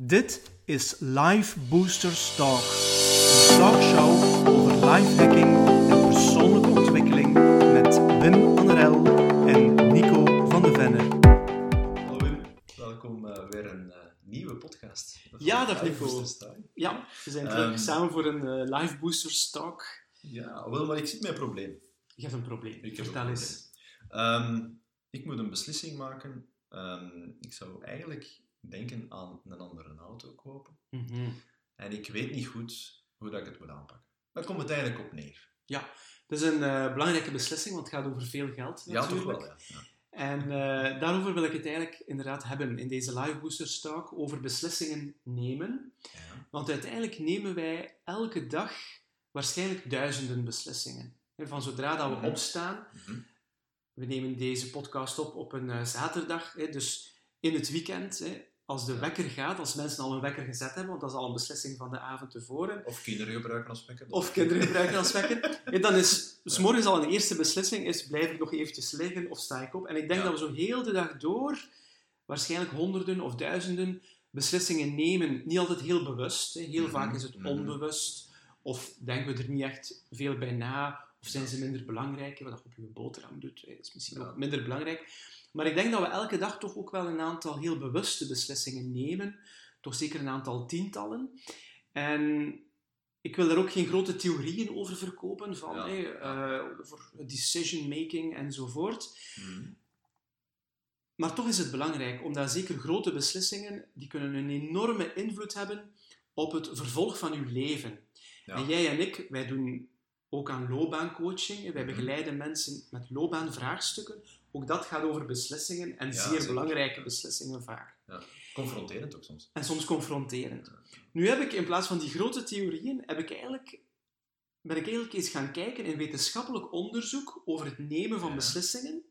Dit is Life Boosters Talk, een talkshow over lifehacking en persoonlijke ontwikkeling met Wim Annerel en Nico van de Venne. Hallo Wim, welkom uh, weer een uh, nieuwe podcast. Ja, dag Nico. Ja, we zijn terug um, samen voor een uh, Life Boosters Talk. Ja, wel, maar ik zie mijn probleem. Je hebt een probleem. Ik Vertel een eens. Um, ik moet een beslissing maken. Um, ik zou eigenlijk denken aan een andere auto kopen. Mm -hmm. En ik weet niet goed hoe dat ik het moet aanpakken. Daar komt het eigenlijk op neer. Ja, dat is een uh, belangrijke beslissing, want het gaat over veel geld natuurlijk. Ja, toch wel, ja. ja. En uh, daarover wil ik het eigenlijk inderdaad hebben in deze Live Booster Talk, over beslissingen nemen. Ja. Want uiteindelijk nemen wij elke dag waarschijnlijk duizenden beslissingen. Van zodra dat we -hmm. opstaan, mm -hmm. we nemen deze podcast op op een uh, zaterdag, hè, dus in het weekend, hè, als de wekker gaat, als mensen al een wekker gezet hebben, want dat is al een beslissing van de avond tevoren. Of kinderen gebruiken als wekker. Of kinderen gebruiken als wekker. En dan is s morgens al een eerste beslissing, is blijf ik nog eventjes liggen of sta ik op? En ik denk ja. dat we zo heel de dag door, waarschijnlijk honderden of duizenden beslissingen nemen. Niet altijd heel bewust. Hè. Heel mm -hmm. vaak is het onbewust. Of denken we er niet echt veel bij na. Of zijn ze minder belangrijk? Wat je op je boterham doet, is misschien ook minder belangrijk. Maar ik denk dat we elke dag toch ook wel een aantal heel bewuste beslissingen nemen. Toch zeker een aantal tientallen. En ik wil daar ook geen grote theorieën over verkopen, van ja. hey, uh, voor decision making enzovoort. Mm. Maar toch is het belangrijk, omdat zeker grote beslissingen, die kunnen een enorme invloed hebben op het vervolg van uw leven. Ja. En jij en ik, wij doen ook aan loopbaancoaching. Wij begeleiden mensen met loopbaanvraagstukken. Ook dat gaat over beslissingen en ja, zeer zeker. belangrijke beslissingen vaak. Ja. Confronterend ook soms. En soms confronterend. Nu heb ik in plaats van die grote theorieën, heb ik eigenlijk, ben ik eigenlijk eens gaan kijken in wetenschappelijk onderzoek over het nemen van beslissingen.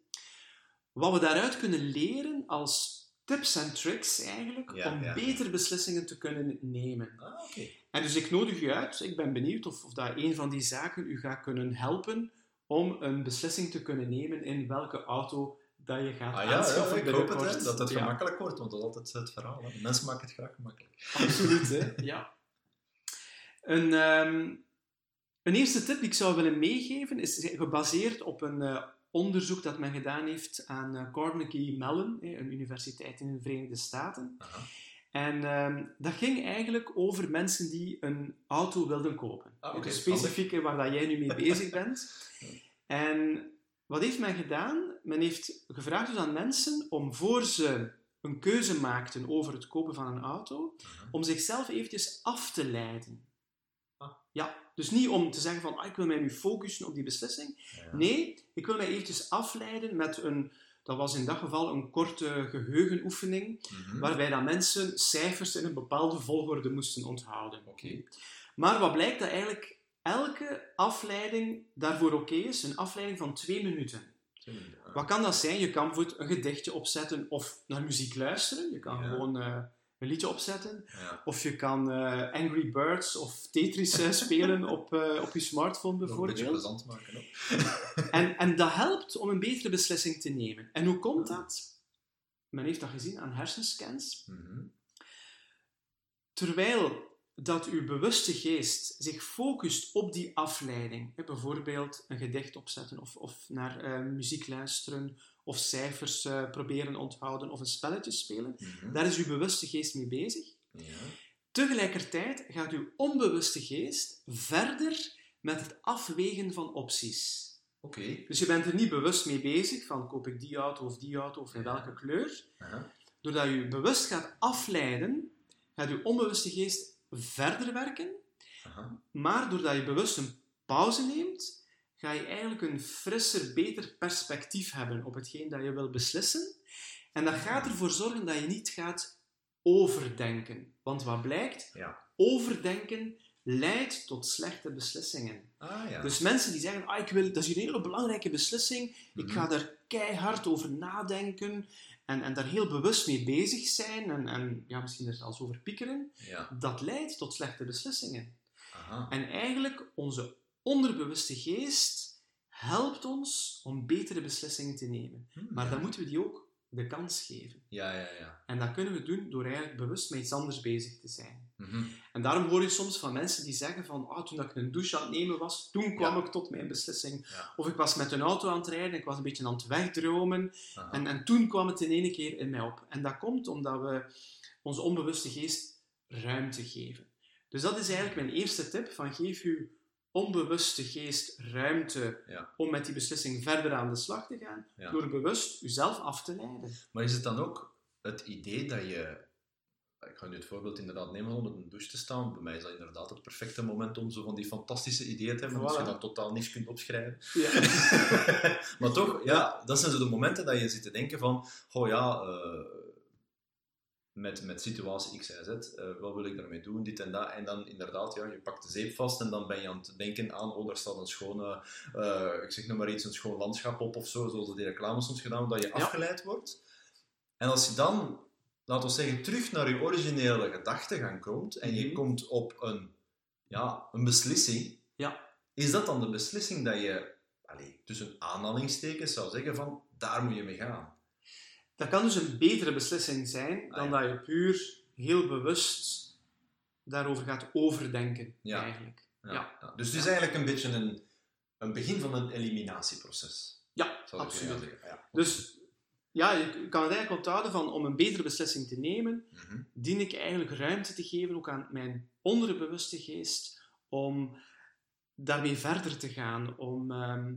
Wat we daaruit kunnen leren als tips en tricks eigenlijk ja, om ja. beter beslissingen te kunnen nemen. Ah, okay. En dus ik nodig u uit, ik ben benieuwd of, of dat een van die zaken u gaat kunnen helpen om een beslissing te kunnen nemen in welke auto dat je gaat ah, ja, aanschaffen. Ja, ik hoop het, hè, dat het gemakkelijk wordt, want dat is altijd het verhaal. Hè. Mensen maken het graag gemakkelijk. Absoluut, hè? ja. Een, um, een eerste tip die ik zou willen meegeven is gebaseerd op een uh, onderzoek dat men gedaan heeft aan uh, Carnegie Mellon, een universiteit in de Verenigde Staten. Aha. En um, dat ging eigenlijk over mensen die een auto wilden kopen. Ah, okay. Dus specifiek waar dat jij nu mee bezig bent. En wat heeft men gedaan? Men heeft gevraagd dus aan mensen om voor ze een keuze maakten over het kopen van een auto, uh -huh. om zichzelf eventjes af te leiden. Ah. Ja, dus niet om te zeggen van, ah, ik wil mij nu focussen op die beslissing. Ja. Nee, ik wil mij eventjes afleiden met een, dat was in dat geval een korte geheugenoefening, Mhm. mm -hmm. waarbij dat mensen cijfers in een bepaalde volgorde moesten onthouden. Okay. Maar wat blijkt dat eigenlijk elke afleiding daarvoor oké okay is, een afleiding van twee minuten. Twee minuten Wat kan dat zijn? Je kan bijvoorbeeld een gedichtje opzetten of naar muziek luisteren. Je kan ja. gewoon uh, een liedje opzetten. Ja. Of je kan uh, Angry Birds of Tetris uh, spelen op, op je smartphone bijvoorbeeld. Een beetje plezant maken. En, en dat helpt om een betere beslissing te nemen. En hoe komt dat? Men heeft dat gezien aan hersenscans. Mm -hmm. Terwijl dat uw bewuste geest zich focust op die afleiding, bijvoorbeeld een gedicht opzetten of, of naar uh, muziek luisteren of cijfers uh, proberen onthouden of een spelletje spelen, Mhm. mm -hmm. daar is uw bewuste geest mee bezig. Ja. Tegelijkertijd gaat uw onbewuste geest verder met het afwegen van opties. Okay. Dus je bent er niet bewust mee bezig van koop ik die auto of die auto of in welke kleur. Doordat je bewust gaat afleiden, gaat uw onbewuste geest verder werken. Aha. Maar doordat je bewust een pauze neemt, ga je eigenlijk een frisser, beter perspectief hebben op hetgeen dat je wil beslissen. En dat gaat ervoor zorgen dat je niet gaat overdenken. Want wat blijkt? Ja. Overdenken leidt tot slechte beslissingen. Ah, ja. Dus mensen die zeggen, ah, ik wil, dat is hier een hele belangrijke beslissing, ik ga er keihard over nadenken en, en daar heel bewust mee bezig zijn en, en ja, misschien er zelfs over piekeren, ja. dat leidt tot slechte beslissingen. Aha. En eigenlijk, onze onderbewuste geest helpt ons om betere beslissingen te nemen. Hmm. Maar dan moeten we die ook de kans geven. Ja, ja, ja. En dat kunnen we doen door eigenlijk bewust met iets anders bezig te zijn. Mhm. En daarom hoor je soms van mensen die zeggen van ah, toen ik een douche aan het nemen was, toen kwam Ja. ik tot mijn beslissing. Ja. Of ik was met een auto aan het rijden, ik was een beetje aan het wegdromen. Aha. En, en toen kwam het in één keer in mij op. En dat komt omdat we onze onbewuste geest ruimte geven. Dus dat is eigenlijk mijn eerste tip: van geef uw onbewuste geest ruimte Ja. om met die beslissing verder aan de slag te gaan, Ja. door bewust uzelf af te leiden. Maar is het dan ook het idee dat je... Ik ga nu het voorbeeld inderdaad nemen om onder een douche te staan. Bij mij is dat inderdaad het perfecte moment om zo van die fantastische ideeën te hebben, als je dan totaal niks kunt opschrijven. Ja. maar toch, ja, dat zijn zo de momenten dat je zit te denken van, oh ja, eh, met, met situatie X, Y, Z, eh, wat wil ik daarmee doen, dit en dat. En dan inderdaad, ja, je pakt de zeep vast en dan ben je aan het denken aan, oh, daar staat een schone, eh, ik zeg nog maar iets, een schoon landschap op of zo, zoals die reclame soms gedaan, omdat je afgeleid wordt. En als je dan, laten we zeggen, terug naar je originele gedachtegang komt en je Mhm. komt op een, ja, een beslissing, Ja. is dat dan de beslissing dat je, allee, tussen aanhalingstekens zou zeggen van, daar moet je mee gaan? Dat kan dus een betere beslissing zijn dan Ah, dat je puur heel bewust daarover gaat overdenken, Ja. eigenlijk. Ja. Dus het is eigenlijk een beetje een, een begin van een eliminatieproces. Ja, absoluut. Dus ja, je kan het eigenlijk onthouden van om een betere beslissing te nemen, Mhm. dien ik eigenlijk ruimte te geven ook aan mijn onderbewuste geest om daarmee verder te gaan, om, ehm,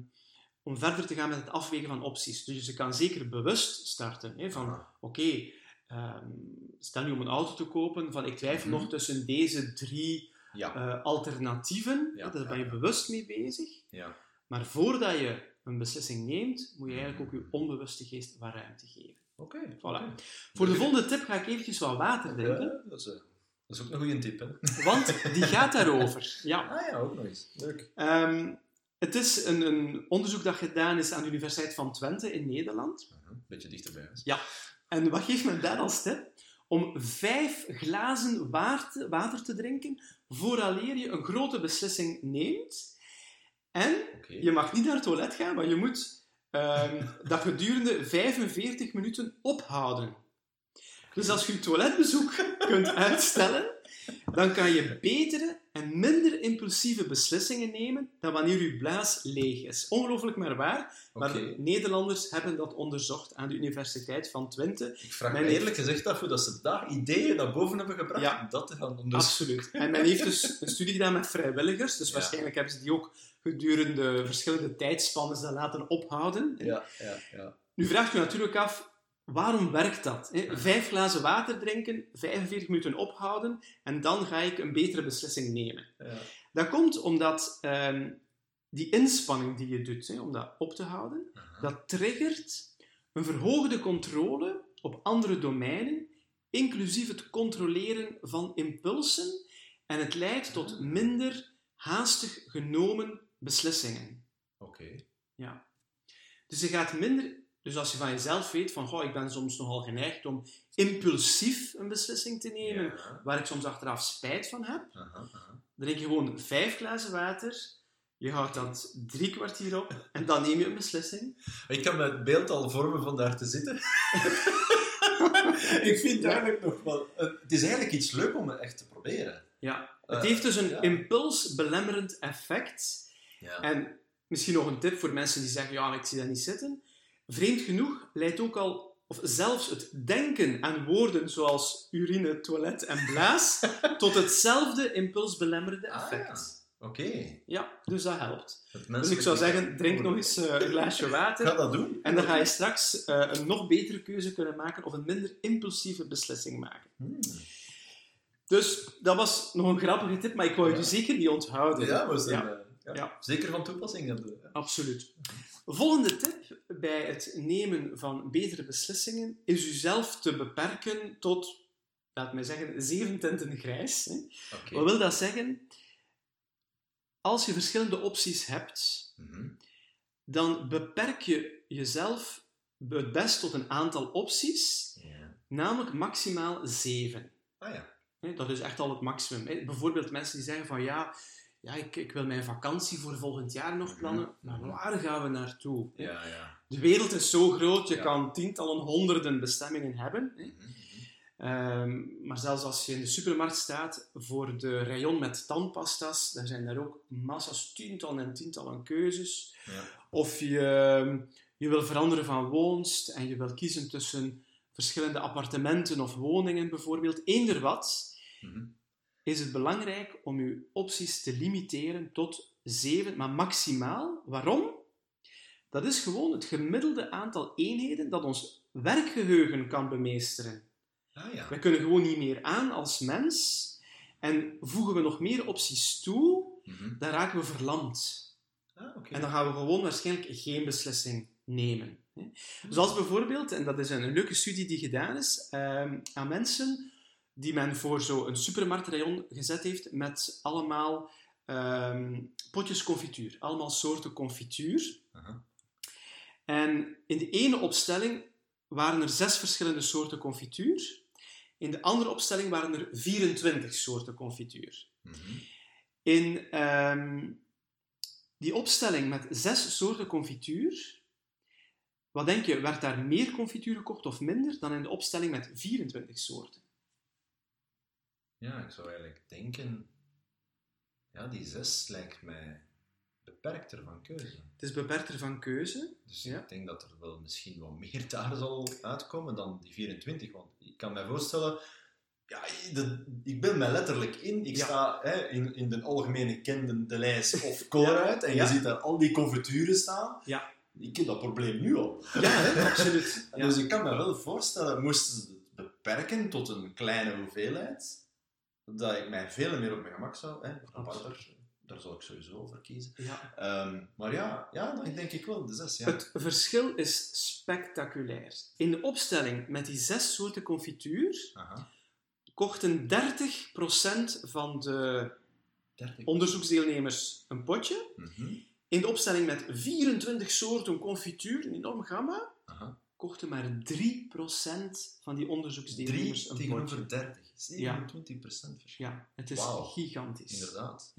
om verder te gaan met het afwegen van opties. Dus je kan zeker bewust starten, hè, van Aha. oké, ehm, stel nu om een auto te kopen, van ik twijfel Mhm. nog tussen deze drie Ja. eh, alternatieven, Ja, daar ben je bewust mee bezig. ja. Maar voordat je een beslissing neemt, moet je eigenlijk ook je onbewuste geest wat ruimte geven. Oké. Voilà. Voor de volgende tip ga ik eventjes wat water drinken, Ja, dat, is, eh, dat is ook een goede tip, hè? want die gaat daarover. Ja. Ah ja, ook nog eens. Leuk. Ehm, het is een, een onderzoek dat gedaan is aan de Universiteit van Twente in Nederland. Mhm. Beetje dichterbij. huis. En wat geeft men daar als tip? Om vijf glazen water, te drinken vooraleer je een grote beslissing neemt. En je mag niet naar het toilet gaan, maar je moet ehm, dat gedurende 45 minuten ophouden. Dus als je je toiletbezoek kunt uitstellen, dan kan je betere en minder impulsieve beslissingen nemen dan wanneer je blaas leeg is. Ongelooflijk maar waar, maar. Nederlanders hebben dat onderzocht aan de Universiteit van Twente. Ik vraag Men me heeft- eerlijk gezegd af hoe dat ze daar ideeën naar boven hebben gebracht Ja. om dat te gaan onderzoeken. Absoluut. En men heeft dus een studie gedaan met vrijwilligers, dus Ja. waarschijnlijk hebben ze die ook gedurende verschillende tijdspannen laten ophouden. Ja, ja, ja. Nu vraagt u natuurlijk af, waarom werkt dat? hè? Vijf glazen water drinken, 45 minuten ophouden en dan ga ik een betere beslissing nemen. ja. Dat komt omdat ehm, die inspanning die je doet hè, om dat op te houden, dat triggert een verhoogde controle op andere domeinen, inclusief het controleren van impulsen, en het leidt tot minder haastig genomen beslissingen. Oké. Ja. Dus je gaat minder... Dus als je van jezelf weet van, goh, ik ben soms nogal geneigd om impulsief een beslissing te nemen, Ja. waar ik soms achteraf spijt van heb, Aha, drink je gewoon vijf glazen water, je houdt dat drie kwartier op, en dan neem je een beslissing. Ik kan me het beeld al vormen van daar te zitten. ik vind het eigenlijk nog wel... eh, Het is eigenlijk iets leuk om het echt te proberen. Ja. Het Eh, heeft dus een ja. impulsbelemmerend effect. Ja. En misschien nog een tip voor mensen die zeggen, ja, ik zie dat niet zitten. Vreemd genoeg leidt ook al, of zelfs het denken aan woorden zoals urine, toilet en blaas, tot hetzelfde impulsbelemmerende Ah, effect. Oké. ja. dus dat helpt. Het Dus ik zou zeggen, drink nog eens eh, een glaasje Ga water. dat doen. En dan ga je straks eh, een nog betere keuze kunnen maken of een minder impulsieve beslissing maken. Hmm. Dus dat was nog een grappige tip, maar ik wou je Ja. dus zeker niet onthouden. Ja, ze Ja. Ja, Ja. zeker van toepassing. Dat, Absoluut. Volgende tip bij het nemen van betere beslissingen is uzelf te beperken tot, laat mij zeggen, zeven tinten grijs. Hè. Wat wil dat zeggen? Als je verschillende opties hebt, Mhm. dan beperk je jezelf het best tot een aantal opties, Ja. namelijk maximaal zeven. Ah ja. Hè, Dat is echt al het maximum. hè. Bijvoorbeeld mensen die zeggen van ja, ja, ik, ik wil mijn vakantie voor volgend jaar nog plannen, Mhm. maar waar gaan we naartoe? Ja, ja. De wereld is zo groot, je Ja. kan tientallen, honderden bestemmingen hebben. Hè? Mhm, mhm. Ehm, maar zelfs als je in de supermarkt staat voor de rayon met tandpasta's, dan zijn daar ook massa's, tientallen en tientallen keuzes. Ja. Of je, ehm, je wil veranderen van woonst en je wil kiezen tussen verschillende appartementen of woningen bijvoorbeeld, eender wat, Mhm. Is het belangrijk om je opties te limiteren tot zeven, maar maximaal. Waarom? Dat is gewoon het gemiddelde aantal eenheden dat ons werkgeheugen kan bemeesteren. Ah ja. Wij kunnen gewoon niet meer aan als mens. En voegen we nog meer opties toe, Mhm. dan raken we verlamd. Ah. En dan gaan we gewoon waarschijnlijk geen beslissing nemen. hè. Zoals bijvoorbeeld, en dat is een, een leuke studie die gedaan is, ehm, aan mensen die men voor zo'n supermarktrayon gezet heeft met allemaal ehm, potjes confituur. Allemaal soorten confituur. En in de ene opstelling waren er zes verschillende soorten confituur. In de andere opstelling waren er 24 soorten confituur. Mhm. In ehm, die opstelling met zes soorten confituur, wat denk je, werd daar meer confituur gekocht of minder dan in de opstelling met 24 soorten? Ja, ik zou eigenlijk denken... Ja, die zes lijkt mij beperkter van keuze. Het is beperkter van keuze. Dus Ja. ik denk dat er wel misschien wat meer daar zal uitkomen dan die 24. Want ik kan me voorstellen... Ja, de- ik ben mij letterlijk in. Ik Ja. sta hè, in, in de algemene kende de lijst of Colruyt. En Ja. je ziet daar al die confituren staan. Ja. Ik heb dat probleem nu al. Ja, hè, absoluut. Dus ik kan me wel voorstellen, moesten ze het beperken tot een kleine hoeveelheid, dat ik mij veel meer op mijn gemak zou... Hè, daar zou ik sowieso voor kiezen. Ja. Ehm, maar ja, ja, dan denk ik wel de zes. Ja. Het verschil is spectaculair. In de opstelling met die zes soorten confituur Aha. kochten 30% van de 30. onderzoeksdeelnemers een potje. Mhm. In de opstelling met 24 soorten confituur, een enorm gamma, Aha. kochten maar 3% van die onderzoeksdeelnemers 3 een potje. tegenover 30. 27 procent verschil. Ja, het is gigantisch. Inderdaad.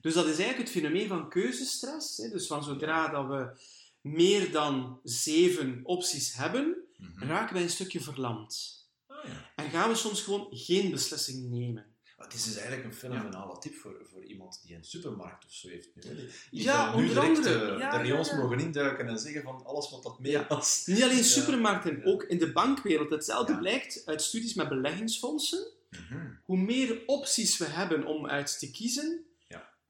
Dus dat is eigenlijk het fenomeen van keuzestress. Hè? Dus van zodra dat we meer dan zeven opties hebben, Mhm. raken wij een stukje verlamd. Ah, ja. En gaan we soms gewoon geen beslissing nemen. Maar dit is eigenlijk een fenomenale tip voor, voor iemand die een supermarkt of zo heeft. Nu. Die- Ja, nu onder direct andere. eh, Ja, de ja, rayons ja. mogen induiken en zeggen van alles wat dat meer Ja. was. Niet alleen Ja. supermarkten, ook in de bankwereld. Hetzelfde Ja. blijkt uit studies met beleggingsfondsen. Mhm. Hoe meer opties we hebben om uit te kiezen.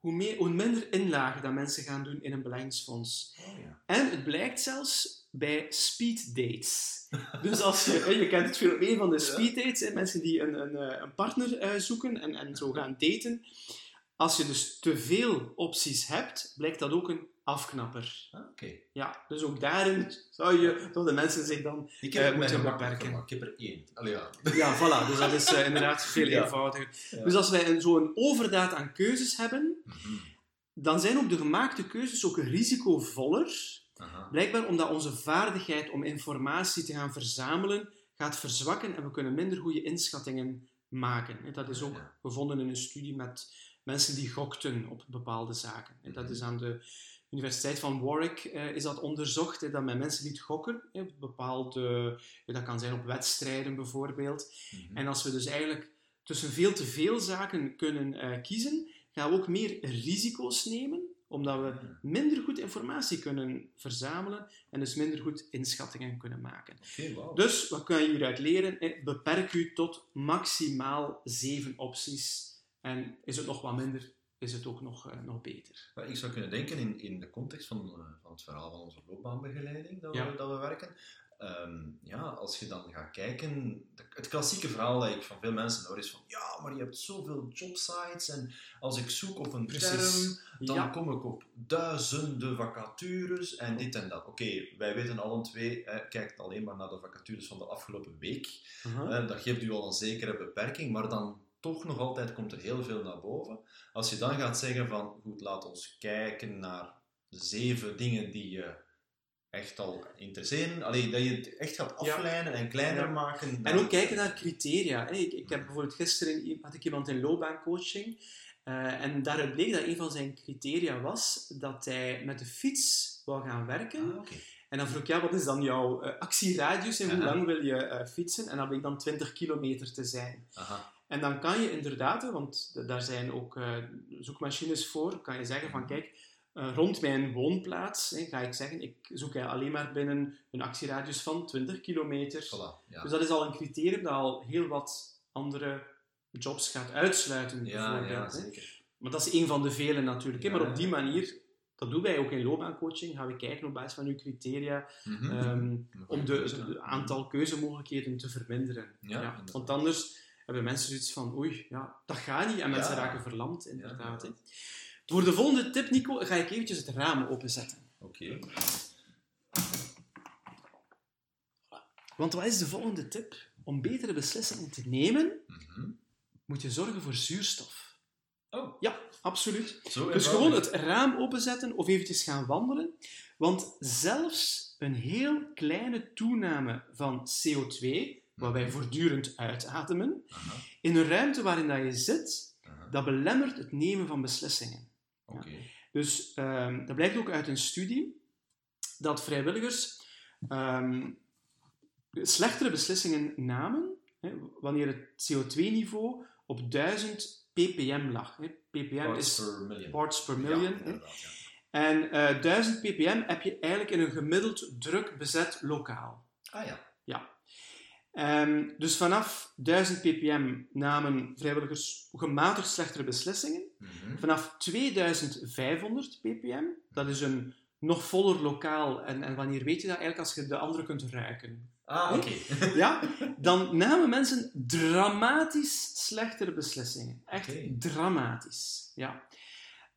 Hoe, meer, hoe minder inlagen dat mensen gaan doen in een beleggingsfonds. Ja. En het blijkt zelfs bij speed dates. Dus als je, je kent het fenomeen van de speed dates, mensen die een, een, eh, een partner eh, zoeken en, en zo gaan daten. Als je dus te veel opties hebt, blijkt dat ook een afknapper. Ah, Oké. Ja, dus ook daarin zou je, zouden mensen zich dan... Ik Eh, heb moeten beperken. Ik heb er één. Allee, ja. Ja, voilà. Dus dat is eh, inderdaad veel Ja. eenvoudiger. Ja. Dus als wij een- zo'n overdaad aan keuzes hebben, Mhm. dan zijn ook de gemaakte keuzes ook risicovoller. Aha. Blijkbaar omdat onze vaardigheid om informatie te gaan verzamelen gaat verzwakken en we kunnen minder goede inschattingen maken. Dat is ook Ja. gevonden in een studie met mensen die gokten op bepaalde zaken. Hè, Dat is aan de Universiteit van Warwick eh, is dat onderzocht, hè, dat men mensen liet gokken hè, op bepaalde, ja, dat kan zijn op wedstrijden bijvoorbeeld. Mhm. En als we dus eigenlijk tussen veel te veel zaken kunnen eh, kiezen, gaan we ook meer risico's nemen, omdat we Ja. minder goed informatie kunnen verzamelen en dus minder goed inschattingen kunnen maken. Dus wat kan je hieruit leren? Eh, Beperk u tot maximaal zeven opties. En is het nog wat minder, is het ook nog, eh, nog beter. Maar ik zou kunnen denken in, in de context van, eh, van het verhaal van onze loopbaanbegeleiding dat, Ja. we, dat we werken. Ehm, ja, als je dan gaat kijken, de- het klassieke verhaal dat ik van veel mensen hoor is van ja, maar je hebt zoveel jobsites en als ik zoek op een Precies. term, dan Ja. kom ik op duizenden vacatures en dit en dat. Oké, wij weten allen twee, eh, kijk alleen maar naar de vacatures van de afgelopen week. Eh, dat geeft u al een zekere beperking, maar dan toch nog altijd komt er heel veel naar boven. Als je dan gaat zeggen van, goed, laat ons kijken naar zeven dingen die je echt al interesseren. Allee, dat je het echt gaat Ja. aflijnen en kleiner Ja. maken. En ook kijken naar criteria. Ik, ik heb bijvoorbeeld gisteren had ik iemand in loopbaancoaching Uh, en daaruit bleek dat een van zijn criteria was dat hij met de fiets wou gaan werken. Ah, En dan vroeg ik, ja, wat is dan jouw uh, actieradius en hoe lang wil je uh, fietsen? En dan bleek dan 20 kilometer te zijn. Aha. En dan kan je inderdaad, want daar zijn ook zoekmachines voor, kan je zeggen van, kijk, rond mijn woonplaats hè, ga ik zeggen, ik zoek alleen maar binnen een actieradius van 20 kilometer. Voilà, ja. Dus dat is al een criterium dat al heel wat andere jobs gaat uitsluiten, Ja, ja, zeker. Maar dat is één van de vele natuurlijk. Ja, Maar op die manier, dat doen wij ook in loopbaancoaching, gaan we kijken op basis van uw criteria Mhm. ehm, om de, aantal keuzemogelijkheden te verminderen. Ja, want anders hebben mensen zoiets van, oei, ja, dat gaat niet. En mensen Ja. raken verlamd, inderdaad. Voor de volgende tip, Nico, ga ik eventjes het raam openzetten. Oké. Want wat is de volgende tip? Om betere beslissingen te nemen, Mhm. moet je zorgen voor zuurstof. Oh, Ja, absoluut. zo Dus gewoon het raam openzetten of eventjes gaan wandelen. Want zelfs een heel kleine toename van CO2, wat wij voortdurend uitademen, in een ruimte waarin dat je zit, dat belemmert het nemen van beslissingen. Dus ehm, dat blijkt ook uit een studie dat vrijwilligers ehm, slechtere beslissingen namen hè, wanneer het CO2-niveau op 1000 ppm lag. Hè. ppm Parts is per million. parts per Ja, million. ja. En eh 1000 ppm heb je eigenlijk in een gemiddeld druk bezet lokaal. Ah ja. Ehm, dus vanaf 1000 ppm namen vrijwilligers gematigd slechtere beslissingen. Mhm. Vanaf 2500 ppm, dat is een nog voller lokaal. En, en wanneer weet je dat? Eigenlijk als je de andere kunt ruiken. Ah, oké. Ja? Dan namen mensen dramatisch slechtere beslissingen. Echt dramatisch. Ja.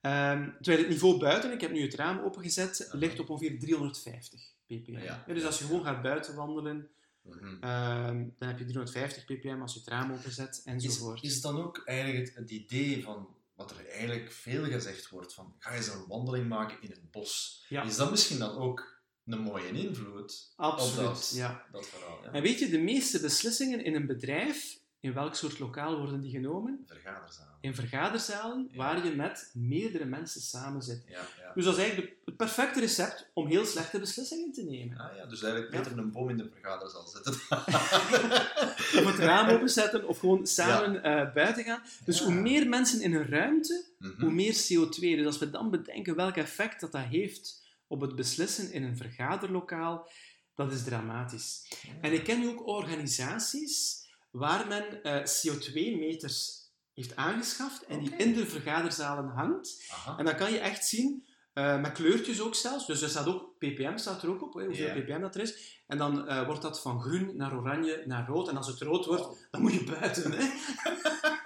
Ehm, terwijl het niveau buiten, ik heb nu het raam opengezet, ligt op ongeveer 350 ppm. Ja. dus als je gewoon gaat buiten wandelen, Mhm. ehm, dan heb je 350 ppm als je het raam openzet, Is, enzovoort. is dan ook eigenlijk het, het idee van wat er eigenlijk veel gezegd wordt van ga eens een wandeling maken in het bos. Ja. Is dat misschien dan ook een mooie invloed Absoluut, op dat, ja. dat verhaal? Ja. En weet je, de meeste beslissingen in een bedrijf, in welk soort lokaal worden die genomen? Vergaderzalen. In vergaderzalen, Ja. waar je met meerdere mensen samen zit. Ja, ja. Dus dat is eigenlijk het perfecte recept om heel slechte beslissingen te nemen. Ah, ja, dus eigenlijk beter een boom in de vergaderzaal zetten. Of het raam openzetten, of gewoon samen eh, buiten gaan. Dus hoe meer mensen in een ruimte, Mhm. hoe meer CO2. Dus als we dan bedenken welk effect dat, dat heeft op het beslissen in een vergaderlokaal, dat is dramatisch. En ik ken nu ook organisaties waar men eh, CO2-meters heeft aangeschaft en die in de vergaderzalen hangt. Aha. En dan kan je echt zien, eh, met kleurtjes ook zelfs, dus er staat ook, ppm staat er ook op, hoeveel ppm dat er is. En dan eh, wordt dat van groen naar oranje naar rood. En als het rood wordt, dan moet je buiten. Hè?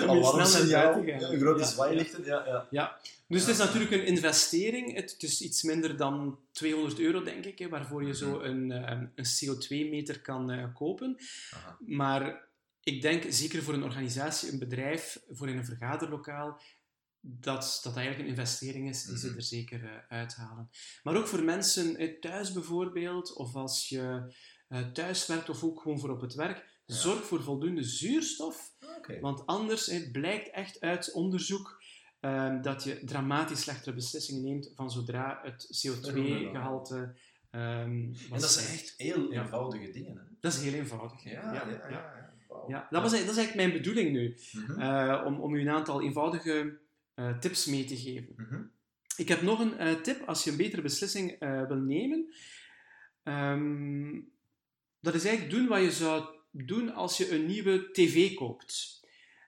Alarmsignaal, snel naar buiten gaan. ja, grote zwaailichten. Ja, ja. ja. Dus het is natuurlijk een investering. Het, het is iets minder dan 200 euro, denk ik, hè, waarvoor je zo Mhm. een, eh, een CO2-meter kan eh, kopen. Aha. Maar ik denk, zeker voor een organisatie, een bedrijf, voor in een vergaderlokaal, dat dat eigenlijk een investering is die ze Mhm. er zeker eh, uithalen. Maar ook voor mensen eh, thuis bijvoorbeeld, of als je thuis werkt of ook gewoon voor op het werk. Zorg voor voldoende zuurstof, want anders het blijkt echt uit onderzoek ehm, dat je dramatisch slechtere beslissingen neemt van zodra het CO2-gehalte ehm En dat zijn echt heel eenvoudige dingen. Hè? Dat is heel eenvoudig. Ja, ja, dat, was, dat is eigenlijk mijn bedoeling nu, Mhm. eh, om, om u een aantal eenvoudige eh, tips mee te geven. Mhm. Ik heb nog een eh, tip als je een betere beslissing wil nemen. Ehm, dat is eigenlijk doen wat je zou doen als je een nieuwe tv koopt.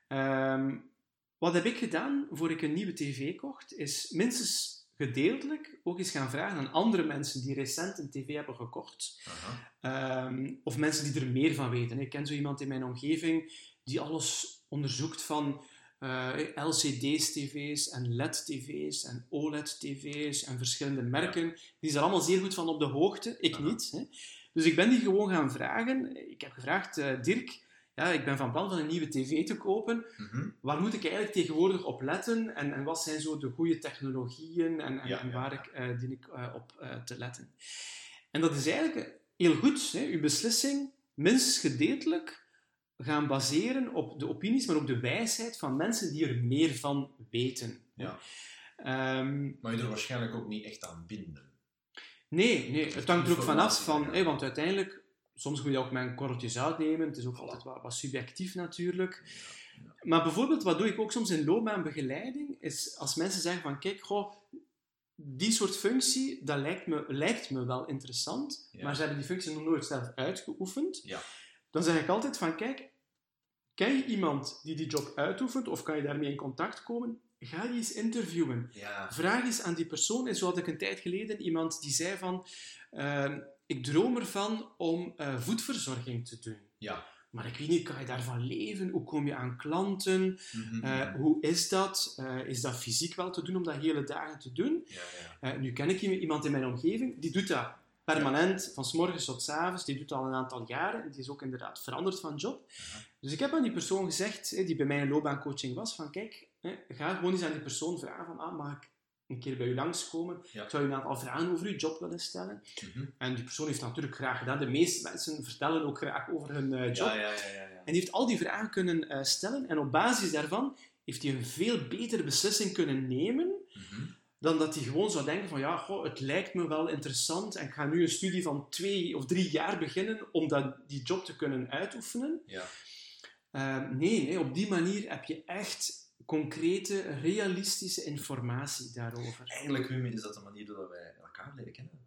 Ehm, wat heb ik gedaan voor ik een nieuwe tv kocht? Is minstens gedeeltelijk ook eens gaan vragen aan andere mensen die recent een tv hebben gekocht. Ehm, of mensen die er meer van weten. Ik ken zo iemand in mijn omgeving die alles onderzoekt van eh, LCD's, tv's en LED-tv's en OLED-tv's en verschillende merken. Die is er allemaal zeer goed van op de hoogte. Ik Aha. niet. Hè. Dus ik ben die gewoon gaan vragen. Ik heb gevraagd, eh, Dirk, ja, ik ben van plan van een nieuwe tv te kopen. Mhm. Waar moet ik eigenlijk tegenwoordig op letten? En, en wat zijn zo de goede technologieën? En, en, Ja, en ja, waar ja. ik, eh, dien ik eh, op te letten? En dat is eigenlijk heel goed. Hè? Uw beslissing minstens gedeeltelijk gaan baseren op de opinies, maar ook de wijsheid van mensen die er meer van weten. Ja. Ehm, Maar je er waarschijnlijk ook niet echt aan binden. Nee, nee, het hangt er ook vanaf van, hè, want uiteindelijk, soms moet je ook met een korreltje zout nemen, het is ook altijd wat, wat subjectief natuurlijk. Maar bijvoorbeeld, wat doe ik ook soms in loopbaanbegeleiding, is als mensen zeggen van, kijk, goh, die soort functie, dat lijkt me, lijkt me wel interessant, Ja. maar ze hebben die functie nog nooit zelf uitgeoefend. Ja. Dan zeg ik altijd van, kijk, ken je iemand die die job uitoefent, of kan je daarmee in contact komen? Ga die eens interviewen. Ja. Vraag eens aan die persoon. En zo had ik een tijd geleden iemand die zei van... ehm, ik droom ervan om eh, voedverzorging te doen. Ja. Maar ik weet niet, kan je daarvan leven? Hoe kom je aan klanten? Mhm. Eh, hoe is dat? Eh, is dat fysiek wel te doen om dat hele dagen te doen? ja, ja. Nu ken ik iemand in mijn omgeving, die doet dat permanent, van s morgens tot s avonds. Die doet dat al een aantal jaren. Die is ook inderdaad veranderd van job. Dus ik heb aan die persoon gezegd, die bij mij in loopbaancoaching was, van kijk, hè, ga gewoon eens aan die persoon vragen van, ah, mag ik een keer bij u langskomen? Ja. Ik zou u een aantal vragen over uw job willen stellen. Mhm. En die persoon heeft natuurlijk graag gedaan. De meeste mensen vertellen ook graag over hun eh, job. Ja, ja, ja, ja, ja. En die heeft al die vragen kunnen eh, stellen. En op basis daarvan heeft hij een veel betere beslissing kunnen nemen Mhm. dan dat hij gewoon zou denken van ja, goh, het lijkt me wel interessant en ik ga nu een studie van twee of drie jaar beginnen om dat, die job te kunnen uitoefenen. Ja. Eh, nee, nee, op die manier heb je echt concrete, realistische informatie daarover. Eigenlijk, Wim, is dat de manier dat wij elkaar leren kennen.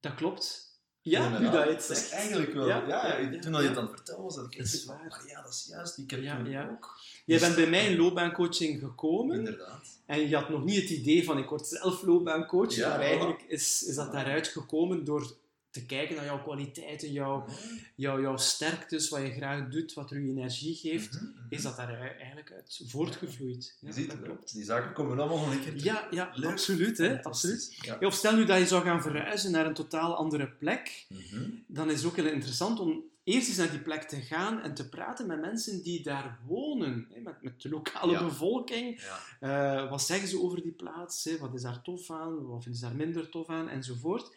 Dat klopt. Ja, nu Inderdaad. dat je het Dat is zegt. eigenlijk wel... Ja, Ja, ja, ja, ja, toen dat je het aan het vertellen was, dat ik echt maar ja, dat is juist, die heb Ja, toen ja. ook. Jij Dus- bent bij mij in loopbaancoaching gekomen Inderdaad. en je had nog niet het idee van ik word zelf loopbaancoach, Ja, maar eigenlijk is, is dat daaruit gekomen door te kijken naar jouw kwaliteiten, jouw, jouw, jouw sterktes, wat je graag doet, wat er je energie geeft. Mhm, mhm. is dat daar eigenlijk uit voortgevloeid. Ja, Je ziet dat klopt. die zaken komen allemaal nog een keer terug. Ja, ja Leuk. absoluut. Hè, absoluut. Ja. Of stel nu dat je zou gaan verhuizen naar een totaal andere plek, Mhm. dan is het ook heel interessant om eerst eens naar die plek te gaan en te praten met mensen die daar wonen. Hè, met, met de lokale Ja. bevolking. Eh, wat zeggen ze over die plaats? Hè? Wat is daar tof aan? Wat vinden ze daar minder tof aan? Enzovoort.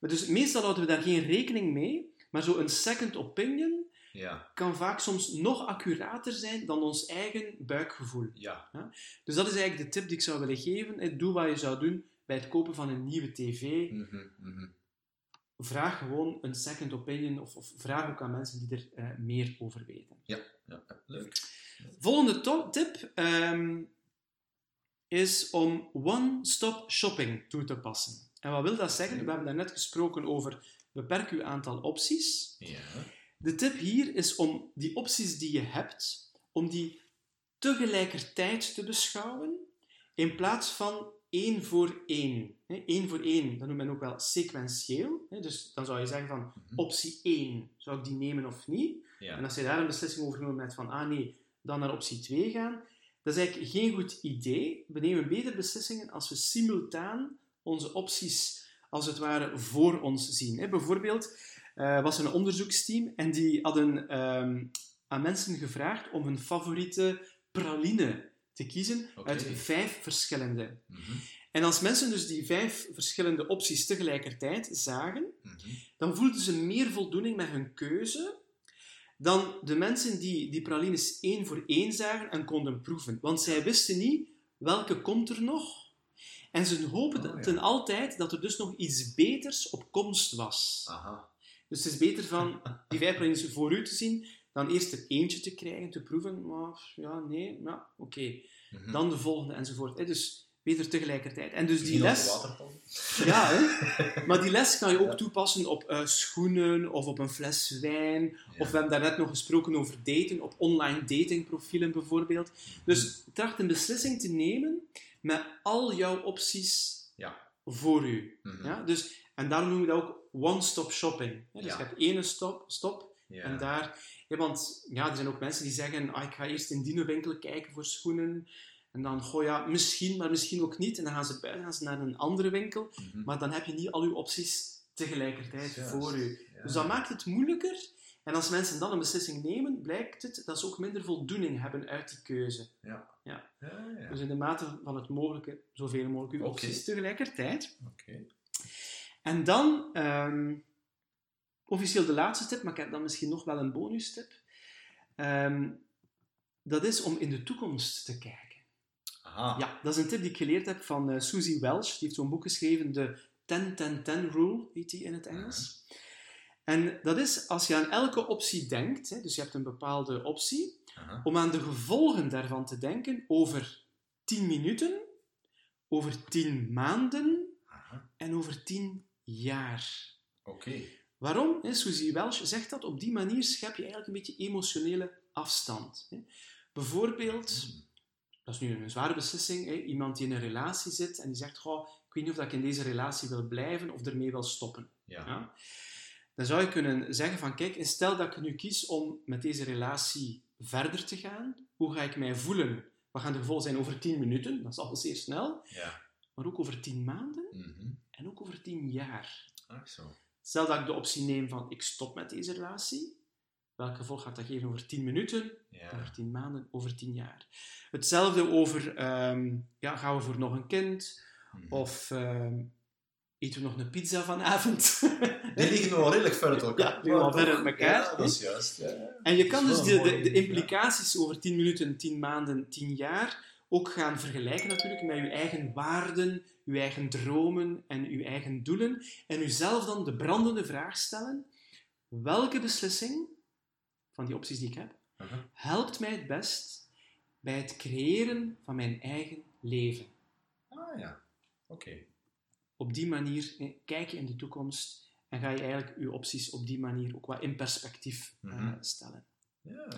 Maar dus meestal houden we daar geen rekening mee, maar zo'n second opinion Ja. kan vaak soms nog accurater zijn dan ons eigen buikgevoel. Ja. Dus dat is eigenlijk de tip die ik zou willen geven. Doe wat je zou doen bij het kopen van een nieuwe tv. Mhm, mhm. Vraag gewoon een second opinion of, of vraag ook aan mensen die er eh, meer over weten. Ja, ja, leuk. Volgende tip ehm, is om one-stop shopping toe te passen. En wat wil dat zeggen? We hebben daarnet gesproken over beperk uw aantal opties. Ja. De tip hier is om die opties die je hebt, om die tegelijkertijd te beschouwen, in plaats van één voor één. Één voor één, dat noemt men ook wel sequentieel. Dus dan zou je zeggen van, Mhm. optie 1, zou ik die nemen of niet? En als je daar een beslissing over genomen hebt van, ah nee, dan naar optie 2 gaan, dat is eigenlijk geen goed idee. We nemen beter beslissingen als we simultaan onze opties, als het ware, voor ons zien. Hè, Bijvoorbeeld eh, was er een onderzoeksteam en die hadden ehm, aan mensen gevraagd om hun favoriete praline te kiezen uit vijf verschillende. Mhm, En als mensen dus die vijf verschillende opties tegelijkertijd zagen, mhm. dan voelden ze meer voldoening met hun keuze dan de mensen die die pralines één voor één zagen en konden proeven. Want zij wisten niet welke komt er nog. En ze hoopten Oh, ja. ten altijd dat er dus nog iets beters op komst was. Aha. Dus het is beter van die vijf voor u te zien dan eerst er eentje te krijgen, te proeven. Maar ja, nee, ja, oké. Mhm. Dan de volgende enzovoort. hè. Dus beter tegelijkertijd. En dus die les... Ja, hè? maar die les kan je ook toepassen op eh, schoenen of op een fles wijn. Ja. Of we hebben daarnet nog gesproken over daten, op online datingprofielen bijvoorbeeld. Dus tracht een beslissing te nemen met al jouw opties Ja. voor u. Mhm. Ja? Dus, en daarom noemen we dat ook one-stop shopping. hè. Dus Ja. je hebt ene stop, stop en daar... want ja, er zijn ook mensen die zeggen, ah, ik ga eerst in die winkel kijken voor schoenen. En dan, goh ja, misschien, maar misschien ook niet. En dan gaan ze buiten gaan ze naar een andere winkel. Mhm. Maar dan heb je niet al uw opties tegelijkertijd voor u. Dus dat maakt het moeilijker. En als mensen dan een beslissing nemen, blijkt het dat ze ook minder voldoening hebben uit die keuze. Ja. Ja. Ja, ja. Dus in de mate van het mogelijke, zoveel mogelijk uw opties tegelijkertijd. Oké. En dan, ehm, officieel de laatste tip, maar ik heb dan misschien nog wel een bonustip. Ehm, dat is om in de toekomst te kijken. Aha. Ja, dat is een tip die ik geleerd heb van uh, Susie Welch. Die heeft zo'n boek geschreven, de 10-10-10 Rule, heet die in het Engels. En dat is als je aan elke optie denkt, hè, dus je hebt een bepaalde optie, om aan de gevolgen daarvan te denken over 10 minuten, over 10 maanden en over 10 jaar. Oké. Waarom? Hè, Susie Welch zegt dat op die manier schep je eigenlijk een beetje emotionele afstand. Hè. Bijvoorbeeld, dat is nu een zware beslissing, hè, iemand die in een relatie zit en die zegt, Goh, ik weet niet of ik in deze relatie wil blijven of ermee wil stoppen. Ja. Ja? Dan zou je kunnen zeggen van, kijk, stel dat ik nu kies om met deze relatie verder te gaan, hoe ga ik mij voelen? Wat gaan de gevolgen zijn over 10 minuten? Dat is al zeer snel. Ja. Maar ook over 10 maanden Mhm. en ook over 10 jaar. Ach zo. Stel dat ik de optie neem van, ik stop met deze relatie. Welk gevolg gaat dat geven over 10 minuten, Ja. over 10 maanden, over 10 jaar? Hetzelfde over, ehm, ja, gaan we voor nog een kind? Mhm. Of ehm, eten we nog een pizza vanavond? Die liggen wel redelijk ver uit elkaar. Ja, die liggen ver uit elkaar, Ja, dat is juist. Ja. En je kan dus de, de, implicaties over 10 minuten, 10 maanden, 10 jaar ook gaan vergelijken natuurlijk met je eigen waarden, je eigen dromen en je eigen doelen. En jezelf dan de brandende vraag stellen: welke beslissing van die opties die ik heb, Aha. helpt mij het best bij het creëren van mijn eigen leven? Ah ja. Oké. Op die manier kijk je in de toekomst en ga je eigenlijk je opties op die manier ook wat in perspectief eh, Mhm. stellen. Ja.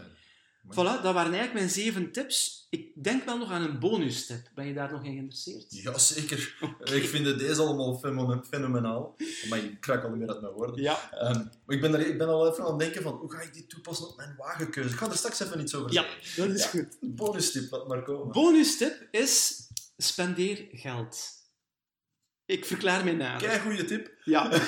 Voilà, dat waren eigenlijk mijn zeven tips. Ik denk wel nog aan een bonustip. Ben je daar nog in geïnteresseerd? Jazeker. Ik vind deze allemaal fenomen- fenomenaal. Maar ik krak al niet meer uit mijn woorden. Ja. Ehm, maar ik ben, er, ik ben al even aan het denken van, hoe ga ik dit toepassen op mijn wagenkeuze? Ik ga er straks even iets over Ja, zeggen. dat is Ja. goed. Bonustip, laat maar komen. Bonustip is spendeer geld. Ik verklaar mij nader. Kijk, goede tip. Ja.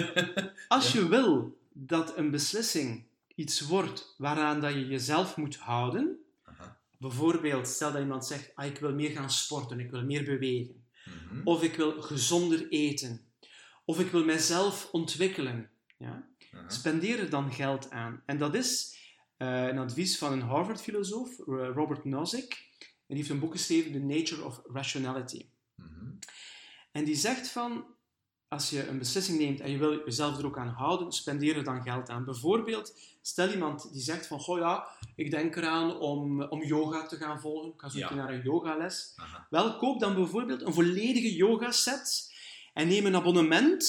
Als je wil dat een beslissing iets wordt waaraan dat je jezelf moet houden, Aha. bijvoorbeeld stel dat iemand zegt, ah, ik wil meer gaan sporten, ik wil meer bewegen, Mhm. of ik wil gezonder eten, of ik wil mijzelf ontwikkelen, ja? Aha. spendeer er dan geld aan. En dat is eh, een advies van een Harvard-filosoof, eh, Robert Nozick. En die heeft een boek geschreven, The Nature of Rationality. Mhm. En die zegt van, als je een beslissing neemt en je wil jezelf er ook aan houden, spendeer er dan geld aan. Bijvoorbeeld, stel iemand die zegt van, goh ja, ik denk eraan om, om yoga te gaan volgen. Ik ga zo Ja. een keer naar een yogales. Aha. Wel, koop dan bijvoorbeeld een volledige yogaset en neem een abonnement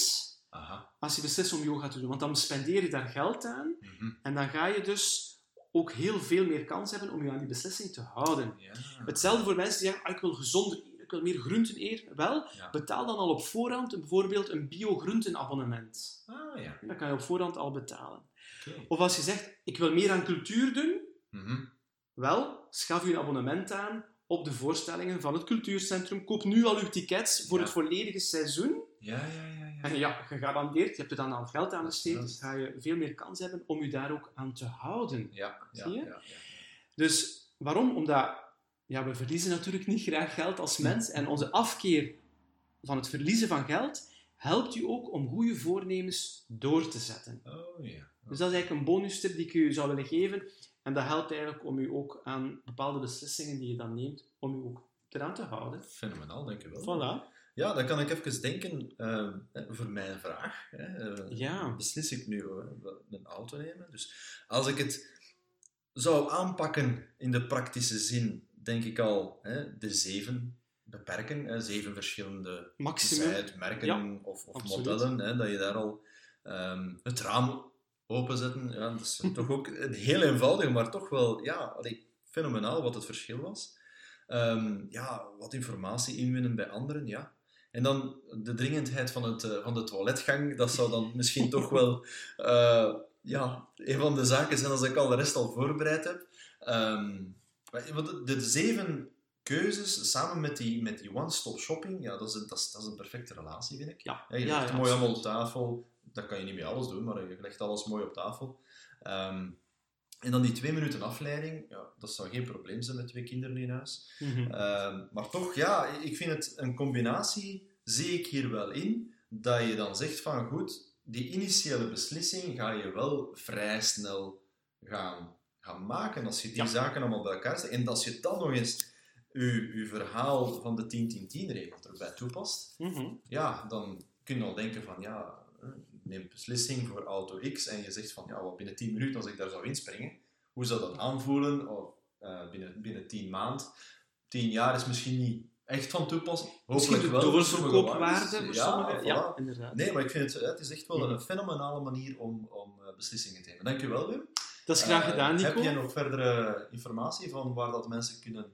Aha. als je beslist om yoga te doen. Want dan spendeer je daar geld aan Mhm. en dan ga je dus ook heel veel meer kans hebben om je aan die beslissing te houden. Ja. Hetzelfde voor mensen die zeggen, ah, ik wil gezonder ik wil meer groenten eten. Wel, Ja. betaal dan al op voorhand een- bijvoorbeeld een bio-groentenabonnement. Ah ja. Dat kan je op voorhand al betalen. Of als je zegt, ik wil meer aan cultuur doen, Mhm. wel, schaf je een abonnement aan op de voorstellingen van het cultuurcentrum. Koop nu al uw tickets voor Ja. het volledige seizoen. Ja, ja, ja. ja. En ja, gegarandeerd, je hebt er dan al geld aan besteed, dus ga je veel meer kans hebben om je daar ook aan te houden. Ja, ja, Zie je? ja. Dus waarom? Omdat ja, we verliezen natuurlijk niet graag geld als mens. En onze afkeer van het verliezen van geld helpt u ook om goede voornemens door te zetten. Oh ja. Dus dat is eigenlijk een bonustip die ik u zou willen geven. En dat helpt eigenlijk om u ook aan bepaalde beslissingen die je dan neemt, om u ook eraan te houden. Fenomenaal, denk je wel. Voilà. Ja, dan kan ik even denken eh, voor mijn vraag. Hè, eh, Ja. Beslis ik nu eh, een auto nemen? Dus als ik het zou aanpakken in de praktische zin, denk ik al hè, de zeven beperken. Hè, zeven verschillende het merken Ja, of, of modellen. Hè, dat je daar al ehm, het raam openzetten. Ja, dat is toch ook een heel eenvoudig, maar toch wel ja, allee, fenomenaal wat het verschil was. Ehm, ja, wat informatie inwinnen bij anderen, ja. En dan de dringendheid van, het, eh, van de toiletgang, dat zou dan misschien toch wel eh, ja, een van de zaken zijn als ik al de rest al voorbereid heb. Ehm, want de, de zeven keuzes samen met die, met die one-stop shopping, ja, dat is, een, dat, is, dat is een perfecte relatie, vind ik. Ja, Ja, je legt mooi allemaal op tafel. Dat kan je niet met alles doen, maar je legt alles mooi op tafel. Ehm, en dan die twee minuten afleiding, ja, dat zou geen probleem zijn met twee kinderen in huis. Mhm. Ehm, maar toch, ja, ik vind het een combinatie, zie ik hier wel in, dat je dan zegt van goed, die initiële beslissing ga je wel vrij snel gaan gaat maken, als je die zaken allemaal bij elkaar zet, en als je dan nog eens je, je verhaal van de 10-10-10-regel erbij toepast, Mhm. ja, dan kun je al denken van, ja, eh, neem beslissing voor auto X en je zegt van, ja, wat binnen 10 minuten als ik daar zou inspringen, hoe zou dat aanvoelen? Of eh, binnen, binnen 10 maand. 10 jaar is misschien niet echt van toepassing. Misschien Hopelijk wel. doorverkoopwaarde voor Ja, sommigen. Ja, inderdaad. Nee, maar ik vind het, het is echt wel Mhm. een fenomenale manier om, om eh, beslissingen te nemen. Dankjewel, Wim. Dat is graag Eh, gedaan, Nico. Heb jij nog verdere informatie van waar dat mensen kunnen...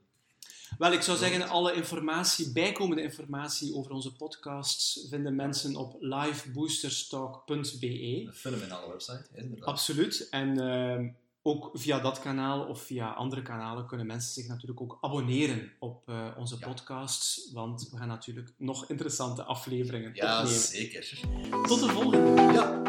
Wel, ik zou zeggen, alle informatie, bijkomende informatie over onze podcasts vinden mensen op liveboosterstalk.be. Een fenomenale website, inderdaad. Absoluut. En ehm, ook via dat kanaal of via andere kanalen kunnen mensen zich natuurlijk ook abonneren op eh, onze Ja. podcasts, want we gaan natuurlijk nog interessante afleveringen Ja, opnemen. zeker. Tot de volgende! Ja,